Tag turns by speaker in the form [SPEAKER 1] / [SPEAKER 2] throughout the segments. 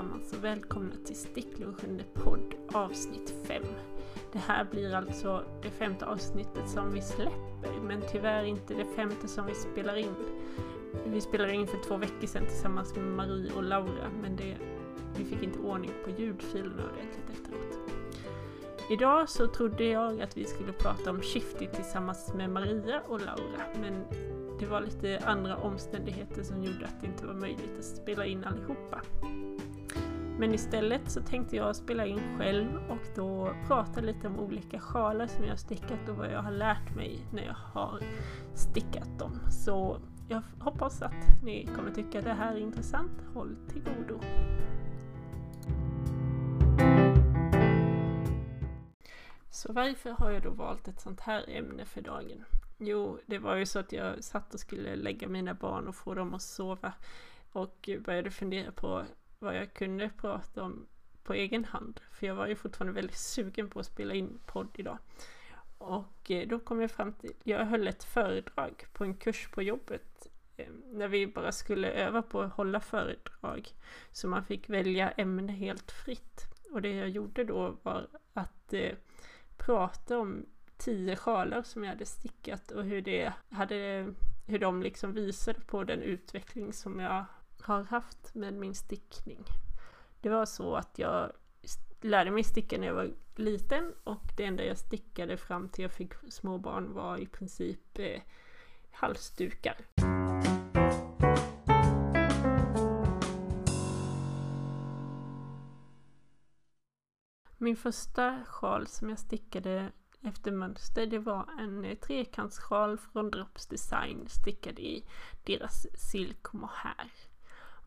[SPEAKER 1] allesammans och välkomna till Sticklunchen podd avsnitt 5. Det här blir alltså det femte avsnittet som vi släpper, men tyvärr inte det femte som vi spelar in. Vi spelade in för två veckor sedan tillsammans med Marie och Laura, men det, vi fick inte ordning på ljudfilerna ordentligt efteråt. Idag så trodde jag att vi skulle prata om Shifty tillsammans med Maria och Laura, men det var lite andra omständigheter som gjorde att det inte var möjligt att spela in allihopa. Men istället så tänkte jag spela in själv och då prata lite om olika sjalar som jag har stickat och vad jag har lärt mig när jag har stickat dem. Så jag hoppas att ni kommer tycka att det här är intressant. Håll till godo! Så varför har jag då valt ett sånt här ämne för dagen? Jo, det var ju så att jag satt och skulle lägga mina barn och få dem att sova och började fundera på vad jag kunde prata om på egen hand. För jag var ju fortfarande väldigt sugen på att spela in podd idag. Och eh, då kom jag fram till, jag höll ett föredrag på en kurs på jobbet eh, när vi bara skulle öva på att hålla föredrag. Så man fick välja ämne helt fritt. Och det jag gjorde då var att eh, prata om tio sjalar som jag hade stickat och hur det hade hur de liksom visade på den utveckling som jag har haft med min stickning. Det var så att jag lärde mig sticka när jag var liten och det enda jag stickade fram till jag fick småbarn var i princip eh, halsdukar. Min första sjal som jag stickade efter mönster. Det var en eh, trekantssjal från Drops Design stickad i deras silk mohair.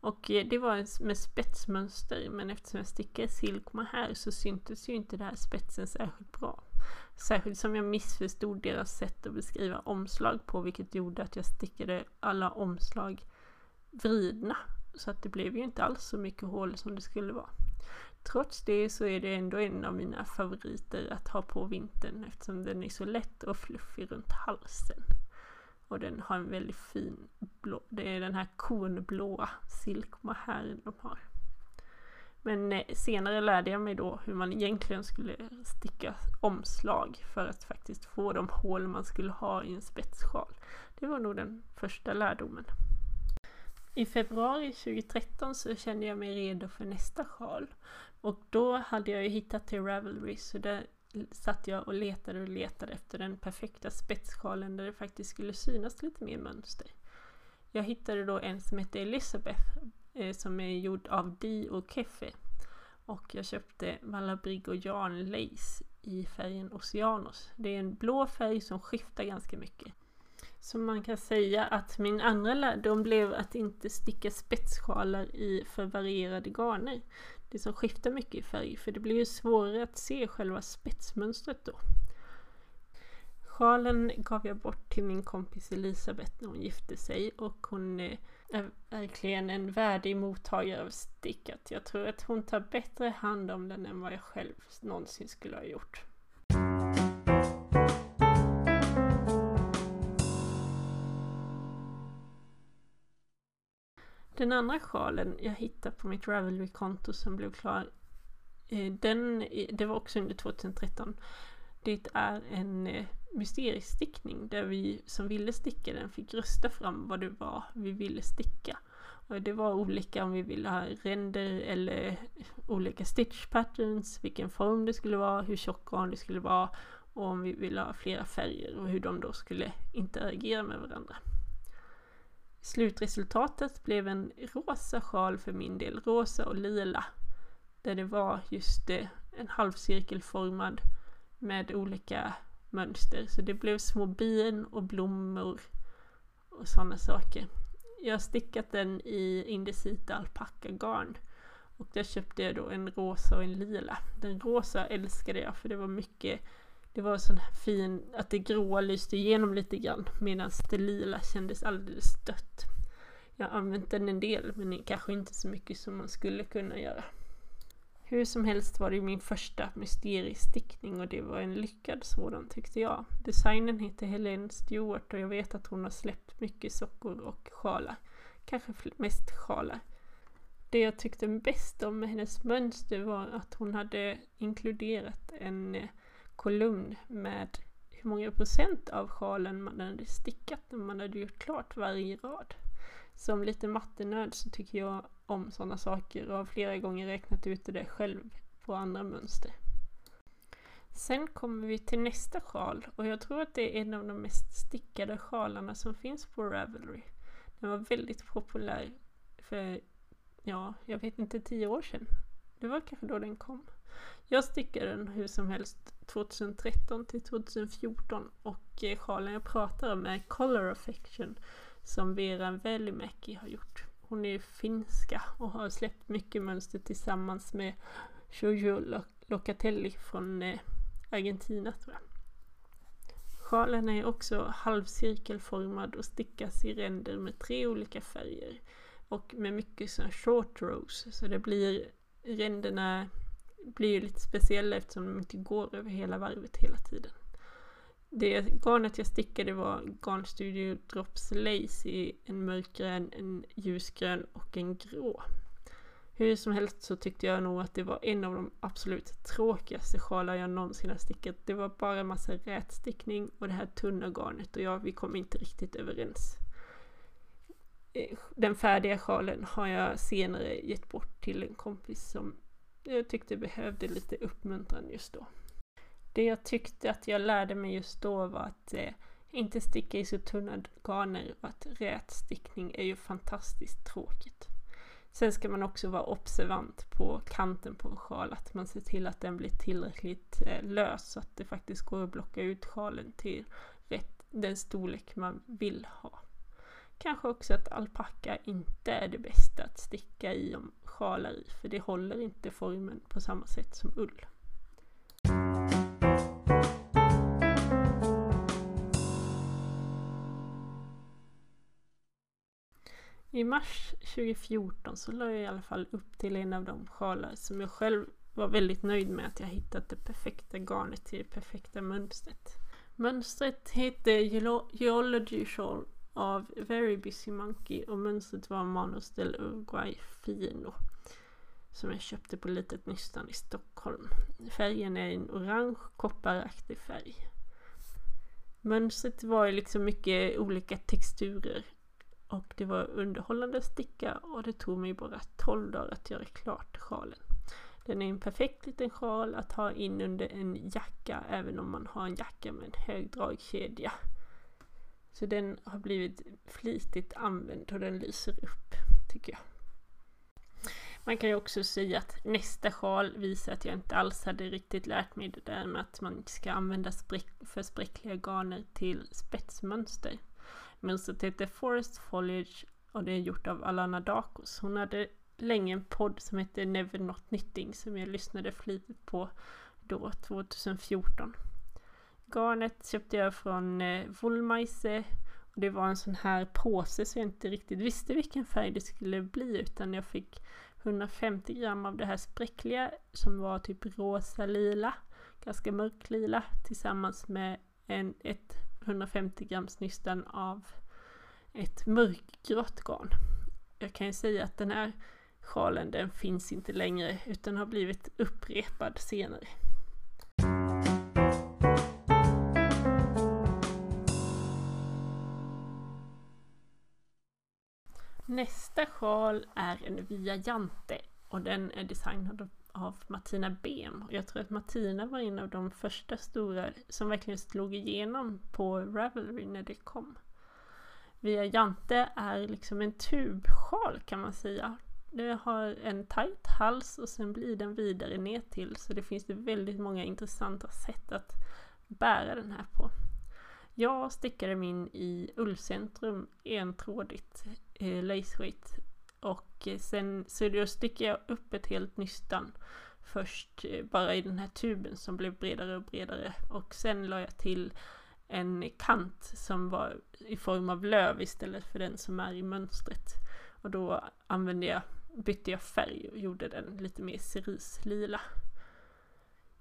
[SPEAKER 1] Och eh, det var med spetsmönster men eftersom jag stickade silk här så syntes ju inte den här spetsen särskilt bra. Särskilt som jag missförstod deras sätt att beskriva omslag på vilket gjorde att jag stickade alla omslag vridna. Så att det blev ju inte alls så mycket hål som det skulle vara. Trots det så är det ändå en av mina favoriter att ha på vintern eftersom den är så lätt och fluffig runt halsen. Och den har en väldigt fin blå, det är den här kornblåa silkmahären de har. Men eh, senare lärde jag mig då hur man egentligen skulle sticka omslag för att faktiskt få de hål man skulle ha i en spetssjal. Det var nog den första lärdomen. I februari 2013 så kände jag mig redo för nästa sjal. Och då hade jag ju hittat till Ravelry så där satt jag och letade och letade efter den perfekta spetssjalen där det faktiskt skulle synas lite mer mönster. Jag hittade då en som hette Elizabeth eh, som är gjord av Di och Keffe. Och jag köpte Malabrigo Jan Lace i färgen Oceanos. Det är en blå färg som skiftar ganska mycket. Så man kan säga att min andra lärdom blev att inte sticka spetssjalar i för varierade garner. Det som skiftar mycket i färg, för det blir ju svårare att se själva spetsmönstret då. Sjalen gav jag bort till min kompis Elisabeth när hon gifte sig och hon eh, är verkligen en värdig mottagare av stickat. Jag tror att hon tar bättre hand om den än vad jag själv någonsin skulle ha gjort. Den andra sjalen jag hittade på mitt Ravelry-konto som blev klar, eh, den, eh, det var också under 2013. Det är en eh, mysteriestickning där vi som ville sticka den fick rösta fram vad det var vi ville sticka. Och det var olika om vi ville ha ränder eller olika stitch patterns, vilken form det skulle vara, hur tjock garn det skulle vara och om vi ville ha flera färger och hur de då skulle interagera med varandra. Slutresultatet blev en rosa sjal för min del, rosa och lila. Där det var just det, en halvcirkelformad med olika mönster. Så det blev små bin och blommor och sådana saker. Jag har stickat den i Indesita alpackagarn. Och där köpte jag då en rosa och en lila. Den rosa älskade jag för det var mycket det var sån här fin, att det gråa lyste igenom lite grann medan det lila kändes alldeles dött. Jag har använt den en del men kanske inte så mycket som man skulle kunna göra. Hur som helst var det min första mysteriestickning och det var en lyckad sådan tyckte jag. Designen heter Helene Stewart och jag vet att hon har släppt mycket sockor och sjalar. Kanske mest sjalar. Det jag tyckte bäst om med hennes mönster var att hon hade inkluderat en eh, kolumn med hur många procent av sjalen man hade stickat när man hade gjort klart varje rad. Som lite mattenörd så tycker jag om sådana saker och har flera gånger räknat ut det själv på andra mönster. Sen kommer vi till nästa sjal och jag tror att det är en av de mest stickade sjalarna som finns på Ravelry. Den var väldigt populär för, ja, jag vet inte, tio år sedan. Det var kanske då den kom. Jag stickade den hur som helst 2013 till 2014 och eh, sjalen jag pratar om är Color Affection som Vera Välimäki har gjort. Hon är finska och har släppt mycket mönster tillsammans med Jojo Locatelli från eh, Argentina tror jag. Sjalen är också halvcirkelformad och stickas i ränder med tre olika färger och med mycket sån short rows så det blir ränderna blir ju lite speciella eftersom de inte går över hela varvet hela tiden. Det garnet jag stickade var Garnstudio Drops Lace i en mörkgrön, en ljusgrön och en grå. Hur som helst så tyckte jag nog att det var en av de absolut tråkigaste sjalar jag någonsin har stickat. Det var bara en massa rätstickning och det här tunna garnet och jag, vi kom inte riktigt överens. Eh, den färdiga sjalen har jag senare gett bort till en kompis som jag tyckte behövde lite uppmuntran just då. Det jag tyckte att jag lärde mig just då var att eh, inte sticka i så tunna garner och att rätstickning är ju fantastiskt tråkigt. Sen ska man också vara observant på kanten på en sjal, att man ser till att den blir tillräckligt eh, lös så att det faktiskt går att blocka ut sjalen till rätt, den storlek man vill ha. Kanske också att alpacka inte är det bästa att sticka i om sjalar i, för det håller inte formen på samma sätt som ull. I mars 2014 så la jag i alla fall upp till en av de sjalar som jag själv var väldigt nöjd med att jag hittat det perfekta garnet till det perfekta mönstret. Mönstret hette Geology Shawl av Very Busy Monkey och mönstret var Manus del Uruguay Fino som jag köpte på Litet Nystan i Stockholm. Färgen är en orange kopparaktig färg. Mönstret var ju liksom mycket olika texturer och det var underhållande att sticka och det tog mig bara 12 dagar att göra klart sjalen. Den är en perfekt liten sjal att ha in under en jacka även om man har en jacka med en hög dragkedja. Så den har blivit flitigt använd och den lyser upp, tycker jag. Man kan ju också säga att nästa sjal visar att jag inte alls hade riktigt lärt mig det där med att man ska använda spräck, för spräckliga garner till spetsmönster. Mönstret heter Forest Foliage och det är gjort av Alana Dakos. Hon hade länge en podd som hette Never Not Knitting som jag lyssnade flitigt på då, 2014. Garnet köpte jag från eh, Wollmeise och det var en sån här påse så jag inte riktigt visste vilken färg det skulle bli utan jag fick 150 gram av det här spräckliga som var typ rosa lila, ganska mörk lila tillsammans med en, ett 150 grams nystan av ett mörkgrått garn. Jag kan ju säga att den här sjalen den finns inte längre utan har blivit upprepad senare. Nästa sjal är en Via Jante och den är designad av Martina Bem. Och jag tror att Martina var en av de första stora som verkligen slog igenom på Ravelry när det kom. Via Jante är liksom en tubsjal kan man säga. Den har en tight hals och sen blir den vidare ner till så det finns väldigt många intressanta sätt att bära den här på. Jag stickade min i Ullcentrum entrådigt eh, laceweight och eh, sen så då stickade jag upp ett helt nystan först eh, bara i den här tuben som blev bredare och bredare och sen la jag till en kant som var i form av löv istället för den som är i mönstret. Och då använde jag, bytte jag färg och gjorde den lite mer cerislila.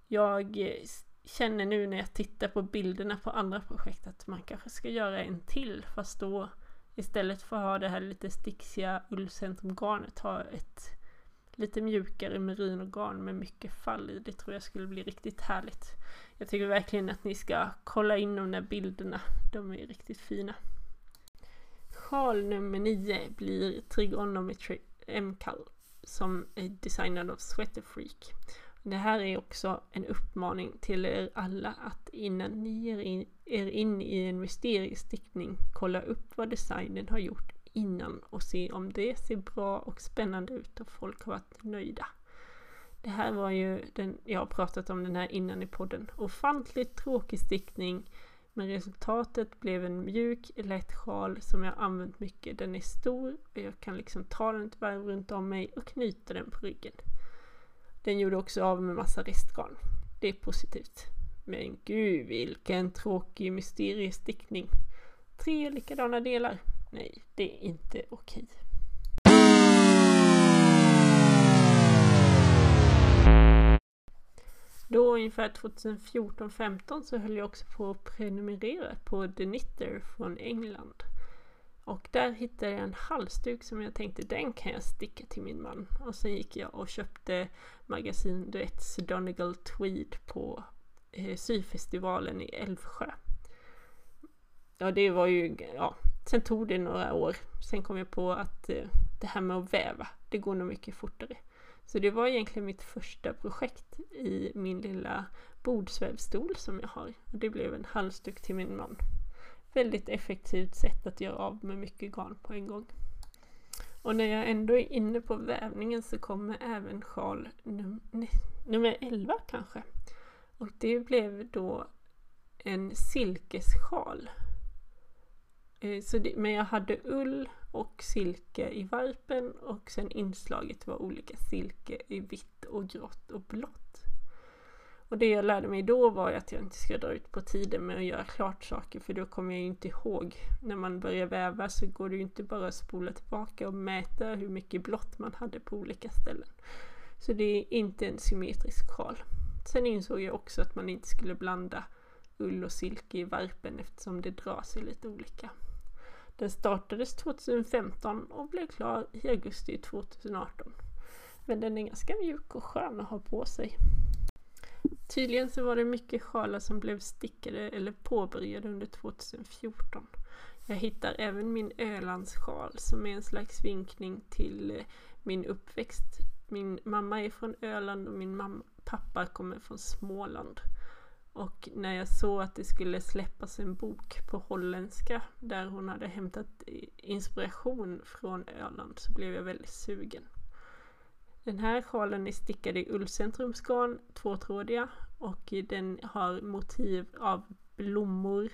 [SPEAKER 1] Jag eh, känner nu när jag tittar på bilderna på andra projekt att man kanske ska göra en till fast då istället för att ha det här lite sticksiga ullcentrumgarnet ha ett lite mjukare merinogarn med mycket fall i. Det tror jag skulle bli riktigt härligt. Jag tycker verkligen att ni ska kolla in de där bilderna. De är riktigt fina. Sjal nummer 9 blir Trigonometry MCAL som är designad av Sweater Freak. Det här är också en uppmaning till er alla att innan ni ger in, er in i en mysteriestickning kolla upp vad designen har gjort innan och se om det ser bra och spännande ut och folk har varit nöjda. Det här var ju den, jag har pratat om den här innan i podden. Ofantligt tråkig stickning men resultatet blev en mjuk, lätt sjal som jag använt mycket. Den är stor och jag kan liksom ta den ett varv runt om mig och knyta den på ryggen. Den gjorde också av med massa restgarn. Det är positivt. Men gud vilken tråkig mysteriestickning. Tre likadana delar. Nej, det är inte okej. Då ungefär 2014-15 så höll jag också på att prenumerera på The Knitter från England. Och där hittade jag en halsduk som jag tänkte den kan jag sticka till min man. Och sen gick jag och köpte magasin Duets Donegal Tweed på eh, syfestivalen i Älvsjö. Ja det var ju, ja, sen tog det några år. Sen kom jag på att eh, det här med att väva, det går nog mycket fortare. Så det var egentligen mitt första projekt i min lilla bordsvävstol som jag har. Och det blev en halsduk till min man väldigt effektivt sätt att göra av med mycket garn på en gång. Och när jag ändå är inne på vävningen så kommer även sjal num nummer 11 kanske. Och det blev då en silkessjal. Eh, så det, men jag hade ull och silke i varpen och sen inslaget var olika silke i vitt och grått och blått. Och det jag lärde mig då var att jag inte ska dra ut på tiden med att göra klart saker för då kommer jag ju inte ihåg. När man börjar väva så går det ju inte bara att spola tillbaka och mäta hur mycket blått man hade på olika ställen. Så det är inte en symmetrisk sjal. Sen insåg jag också att man inte skulle blanda ull och silke i varpen eftersom det drar sig lite olika. Den startades 2015 och blev klar i augusti 2018. Men den är ganska mjuk och skön att ha på sig. Tydligen så var det mycket sjalar som blev stickade eller påbörjade under 2014. Jag hittar även min Ölandssjal som är en slags vinkning till eh, min uppväxt. Min mamma är från Öland och min mamma, pappa kommer från Småland. Och när jag såg att det skulle släppas en bok på holländska där hon hade hämtat eh, inspiration från Öland så blev jag väldigt sugen. Den här sjalen är stickad i ullcentrumsgarn, tvåtrådiga och den har motiv av blommor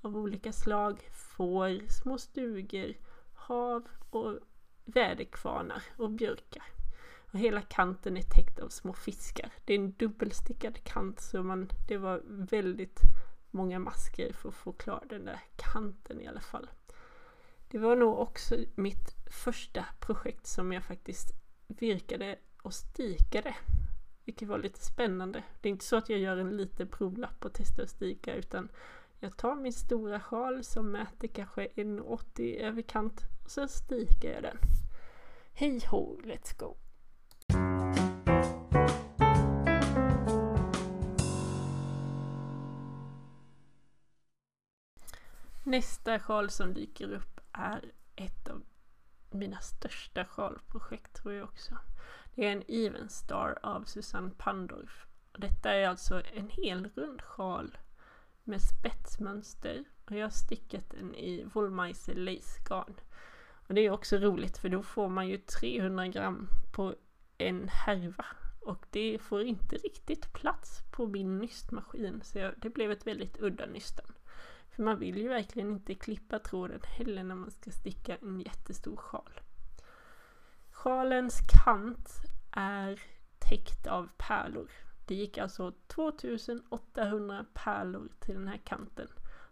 [SPEAKER 1] av olika slag, får, små stugor, hav och väderkvarnar och björkar. Och hela kanten är täckt av små fiskar. Det är en dubbelstickad kant så man, det var väldigt många masker för att få klar den där kanten i alla fall. Det var nog också mitt första projekt som jag faktiskt virkade och stikade. Vilket var lite spännande. Det är inte så att jag gör en liten provlapp och testar att stika utan jag tar min stora sjal som mäter kanske 1,80 i överkant och så stikar jag den. Hej ho, let's go! Nästa sjal som dyker upp är ett av mina största sjalprojekt tror jag också. Det är en Even Star av Susanne Pandorf. Detta är alltså en hel rund sjal med spetsmönster och jag har stickat den i Wollmeise lacegarn. Och det är också roligt för då får man ju 300 gram på en härva och det får inte riktigt plats på min nystmaskin så jag, det blev ett väldigt udda nystan. För man vill ju verkligen inte klippa tråden heller när man ska sticka en jättestor sjal. Sjalens kant är täckt av pärlor. Det gick alltså 2800 pärlor till den här kanten.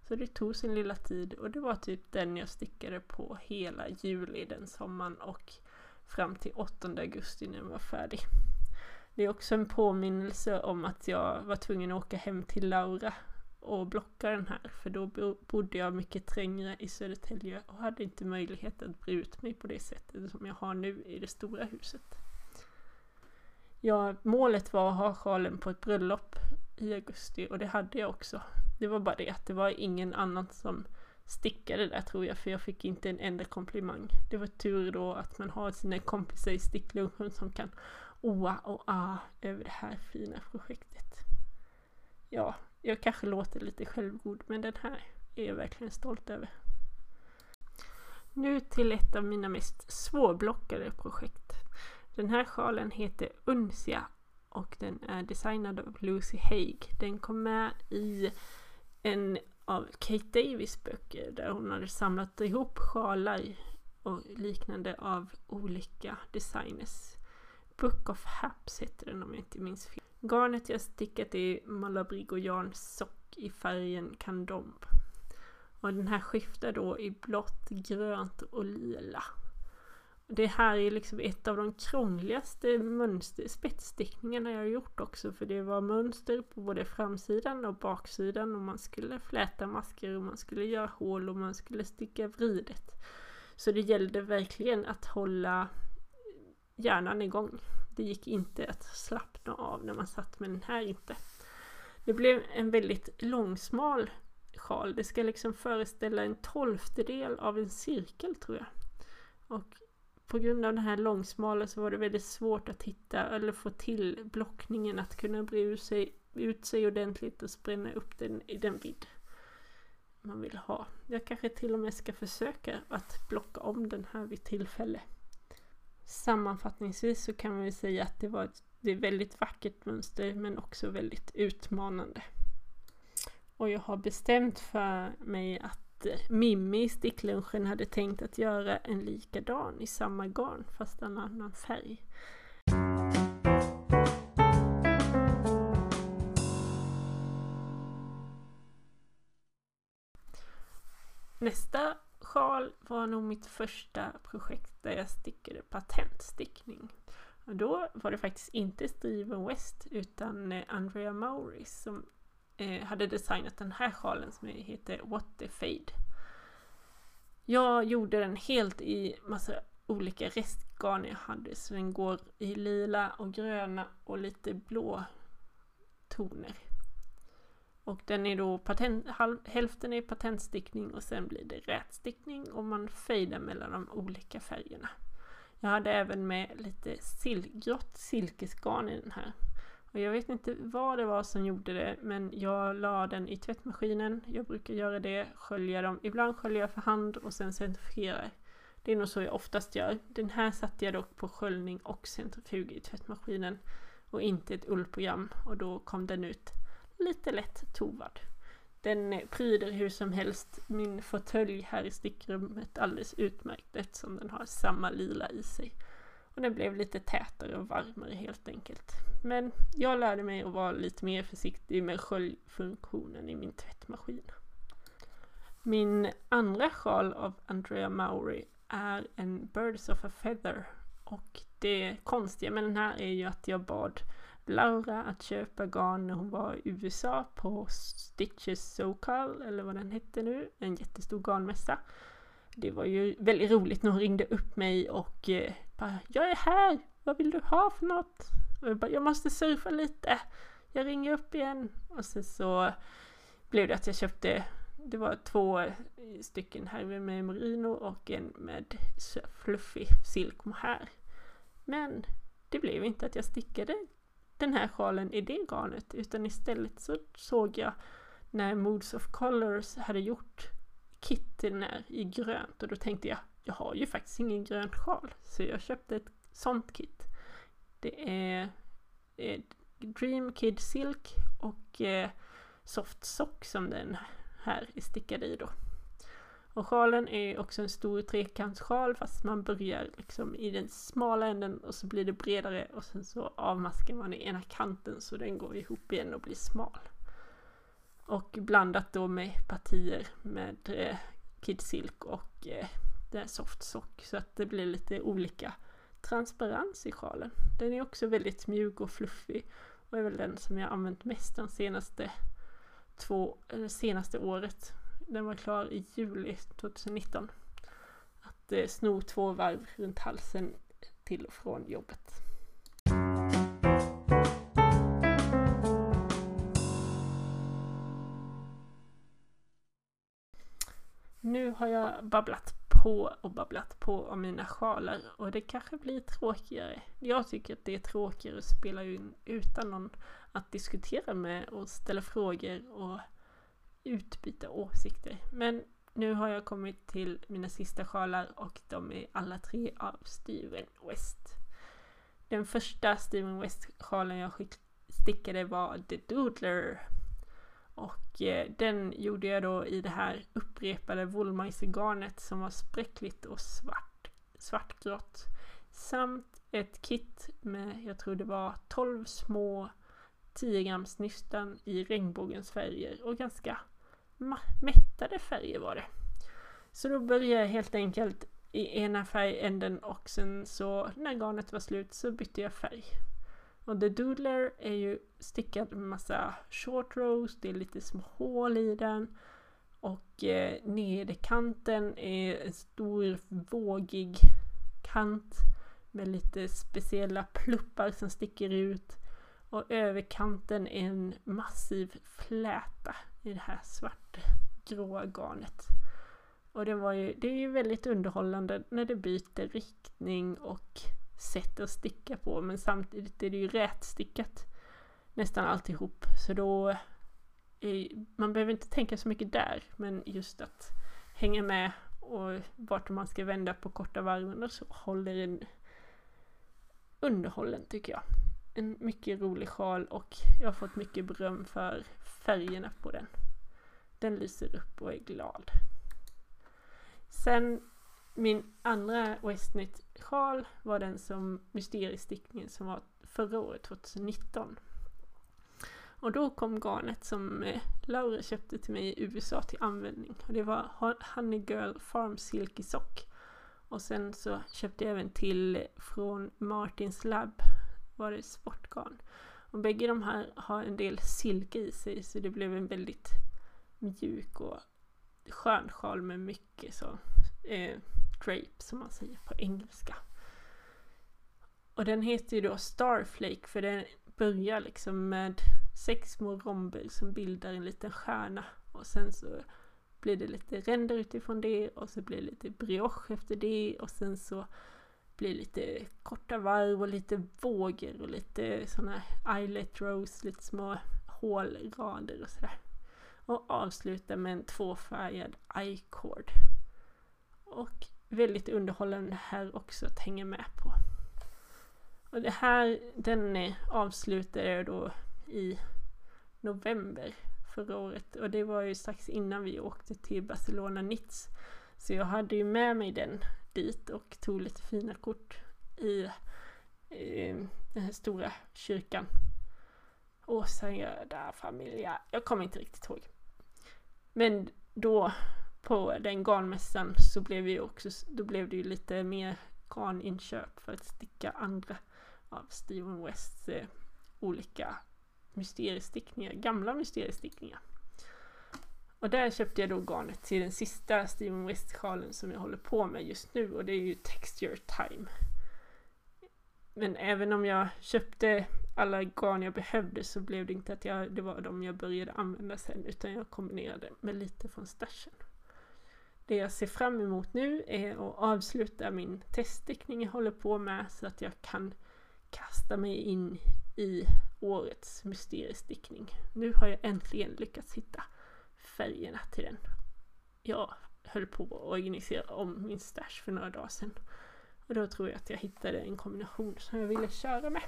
[SPEAKER 1] Så det tog sin lilla tid och det var typ den jag stickade på hela juli den sommaren och fram till 8 augusti när den var färdig. Det är också en påminnelse om att jag var tvungen att åka hem till Laura och blocka den här för då bodde jag mycket trängre i Södertälje och hade inte möjlighet att bre ut mig på det sättet som jag har nu i det stora huset. Ja, målet var att ha sjalen på ett bröllop i augusti och det hade jag också. Det var bara det att det var ingen annan som stickade där tror jag för jag fick inte en enda komplimang. Det var tur då att man har sina kompisar i sticklunchen som kan oa och a över det här fina projektet. Ja, jag kanske låter lite självgod men den här är jag verkligen stolt över. Nu till ett av mina mest svårblockade projekt. Den här sjalen heter Unsia och den är designad av Lucy Haig. Den kom med i en av Kate Davis böcker där hon hade samlat ihop sjalar och liknande av olika designers. Book of Haps heter den om jag inte minns fel. Garnet jag stickat är Malabrigo Sock i färgen Candombe. Och den här skiftar då i blått, grönt och lila. Det här är liksom ett av de krångligaste mönster, spetsstickningarna jag har gjort också för det var mönster på både framsidan och baksidan och man skulle fläta masker och man skulle göra hål och man skulle sticka vridet. Så det gällde verkligen att hålla hjärnan igång. Det gick inte att slappna av när man satt med den här inte. Det blev en väldigt långsmal sjal. Det ska liksom föreställa en tolftedel av en cirkel tror jag. Och på grund av den här långsmala så var det väldigt svårt att hitta eller få till blockningen att kunna bre ut sig, ut sig ordentligt och spränna upp den i den vidd man vill ha. Jag kanske till och med ska försöka att blocka om den här vid tillfälle. Sammanfattningsvis så kan man säga att det var ett det är väldigt vackert mönster men också väldigt utmanande. Och jag har bestämt för mig att eh, Mimmi i sticklunchen hade tänkt att göra en likadan i samma garn fast en annan färg. Nästa sjal var nog mitt första projekt där jag stickade patentstickning. Och då var det faktiskt inte Steven West utan eh, Andrea Mauris som eh, hade designat den här sjalen som heter What the Fade. Jag gjorde den helt i massa olika restgarn jag hade så den går i lila och gröna och lite blå toner. Och den är då patent, halv, hälften är patentstickning och sen blir det rätstickning och man fejdar mellan de olika färgerna. Jag hade även med lite sil grått silkesgarn i den här. Och jag vet inte vad det var som gjorde det men jag la den i tvättmaskinen. Jag brukar göra det, skölja dem. Ibland sköljer jag för hand och sen centrifugerar. Det är nog så jag oftast gör. Den här satte jag dock på sköljning och centrifug i tvättmaskinen och inte ett ullprogram och då kom den ut lite lätt tovad. Den pryder hur som helst min fåtölj här i stickrummet alldeles utmärkt eftersom den har samma lila i sig. Och den blev lite tätare och varmare helt enkelt. Men jag lärde mig att vara lite mer försiktig med sköljfunktionen i min tvättmaskin. Min andra sjal av Andrea Maury är en Birds of a Feather. Och det konstiga med den här är ju att jag bad Laura att köpa garn när hon var i USA på Stitches SoCal, eller vad den hette nu, en jättestor garnmässa. Det var ju väldigt roligt när hon ringde upp mig och eh, bara Jag är här! Vad vill du ha för något? Och jag bara Jag måste surfa lite! Jag ringer upp igen! Och sen så blev det att jag köpte det var två stycken här med merino och en med fluffig silk här. Men det blev inte att jag stickade den här sjalen i det garnet utan istället så såg jag när Moods of Colors hade gjort kitten här i grönt och då tänkte jag jag har ju faktiskt ingen grön sjal så jag köpte ett sånt kit. Det är, eh, Dream Kid Silk och eh, Soft Sock som den här är stickad i då. Och sjalen är också en stor trekantssjal fast man börjar liksom i den smala änden och så blir det bredare och sen så avmaskar man i ena kanten så den går ihop igen och blir smal. Och blandat då med partier med eh, Kid Silk och eh, det soft sock så att det blir lite olika transparens i sjalen. Den är också väldigt mjuk och fluffig och är väl den som jag använt mest de senaste två, eller senaste året den var klar i juli 2019. Att eh, sno två varv runt halsen till och från jobbet. Nu har jag babblat på och babblat på om mina sjalar och det kanske blir tråkigare. Jag tycker att det är tråkigare att spela in utan någon att diskutera med och ställa frågor och utbyta åsikter. Men nu har jag kommit till mina sista sjalar och de är alla tre av Steven West. Den första Steven West-sjalen jag stickade var The Doodler. Och eh, den gjorde jag då i det här upprepade Wolmeisergarnet som var spräckligt och svart, svartgrått. Samt ett kit med, jag tror det var 12 små 10 grams nystan i regnbågens färger och ganska mättade färger var det. Så då började jag helt enkelt i ena färgänden och sen så när garnet var slut så bytte jag färg. Och The Doodler är ju stickad med massa short rows, det är lite små hål i den. Och eh, nederkanten är en stor vågig kant med lite speciella pluppar som sticker ut. Och överkanten är en massiv fläta i det här svartgråa garnet. Och det, var ju, det är ju väldigt underhållande när det byter riktning och sätt att sticka på men samtidigt är det ju rätstickat nästan alltihop så då är, man behöver inte tänka så mycket där men just att hänga med och vart man ska vända på korta varven och så håller en underhållen tycker jag. En mycket rolig sjal och jag har fått mycket beröm för färgerna på den. Den lyser upp och är glad. Sen min andra Westnet-sjal var den som mysteriestickningen som var förra året, 2019. Och då kom garnet som eh, Laura köpte till mig i USA till användning. Och det var Honey Girl Farm Silky Sock. Och sen så köpte jag även till eh, från Martins Lab var det sportgarn. Och bägge de här har en del silke i sig så det blev en väldigt mjuk och skön sjal med mycket så eh, drape som man säger på engelska. Och den heter ju då Starflake för den börjar liksom med sex små romber som bildar en liten stjärna och sen så blir det lite ränder utifrån det och så blir det lite brioche efter det och sen så blir lite korta varv och lite vågor och lite sådana eyelet rows, lite små hålrader och sådär. Och avsluta med en tvåfärgad i-cord. Och väldigt underhållande här också att hänga med på. Och det här, den avslutade jag då i november förra året och det var ju strax innan vi åkte till Barcelona Nitz. Så jag hade ju med mig den dit och tog lite fina kort i, i den här stora kyrkan. Åsagöda familja, jag kommer inte riktigt ihåg. Men då på den garnmässan så blev vi också, då blev det ju lite mer garninköp för att sticka andra av Steven Wests eh, olika mysteriestickningar, gamla mysteriestickningar. Och där köpte jag då garnet till den sista Steven West-sjalen som jag håller på med just nu och det är ju Texture Time. Men även om jag köpte alla garn jag behövde så blev det inte att jag, det var de jag började använda sen utan jag kombinerade med lite från stashen. Det jag ser fram emot nu är att avsluta min teststickning jag håller på med så att jag kan kasta mig in i årets mysteriestickning. Nu har jag äntligen lyckats hitta färgerna till den. Jag höll på att organisera om min stash för några dagar sedan. Och då tror jag att jag hittade en kombination som jag ville köra med.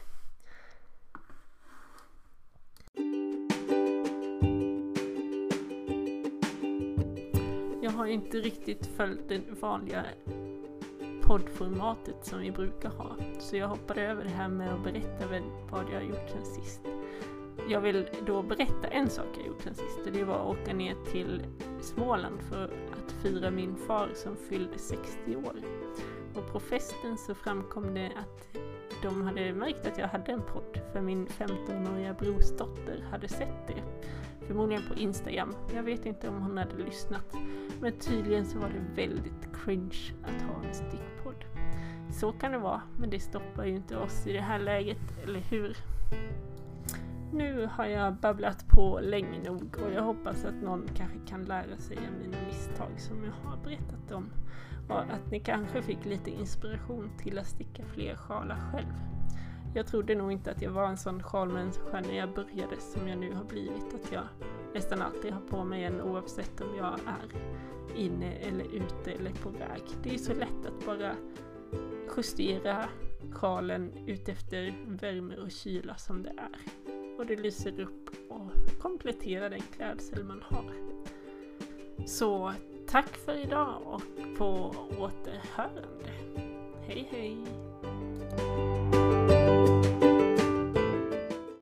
[SPEAKER 1] Jag har inte riktigt följt det vanliga poddformatet som vi brukar ha. Så jag hoppade över det här med att berätta vad jag har gjort sen sist. Jag vill då berätta en sak jag gjort sen sist och det var att åka ner till Småland för att fira min far som fyllde 60 år. Och på festen så framkom det att de hade märkt att jag hade en podd för min 15-åriga brorsdotter hade sett det. Förmodligen på Instagram. Jag vet inte om hon hade lyssnat. Men tydligen så var det väldigt cringe att ha en stickpodd. Så kan det vara, men det stoppar ju inte oss i det här läget, eller hur? Nu har jag babblat på länge nog och jag hoppas att någon kanske kan lära sig av mina misstag som jag har berättat om. Och att ni kanske fick lite inspiration till att sticka fler sjalar själv. Jag trodde nog inte att jag var en sån sjalmänniska när jag började som jag nu har blivit. Att jag nästan alltid har på mig en oavsett om jag är inne eller ute eller på väg. Det är så lätt att bara justera sjalen utefter värme och kyla som det är. Och det lyser upp och kompletterar den klädsel man har. Så tack för idag och på återhörande. Hej hej!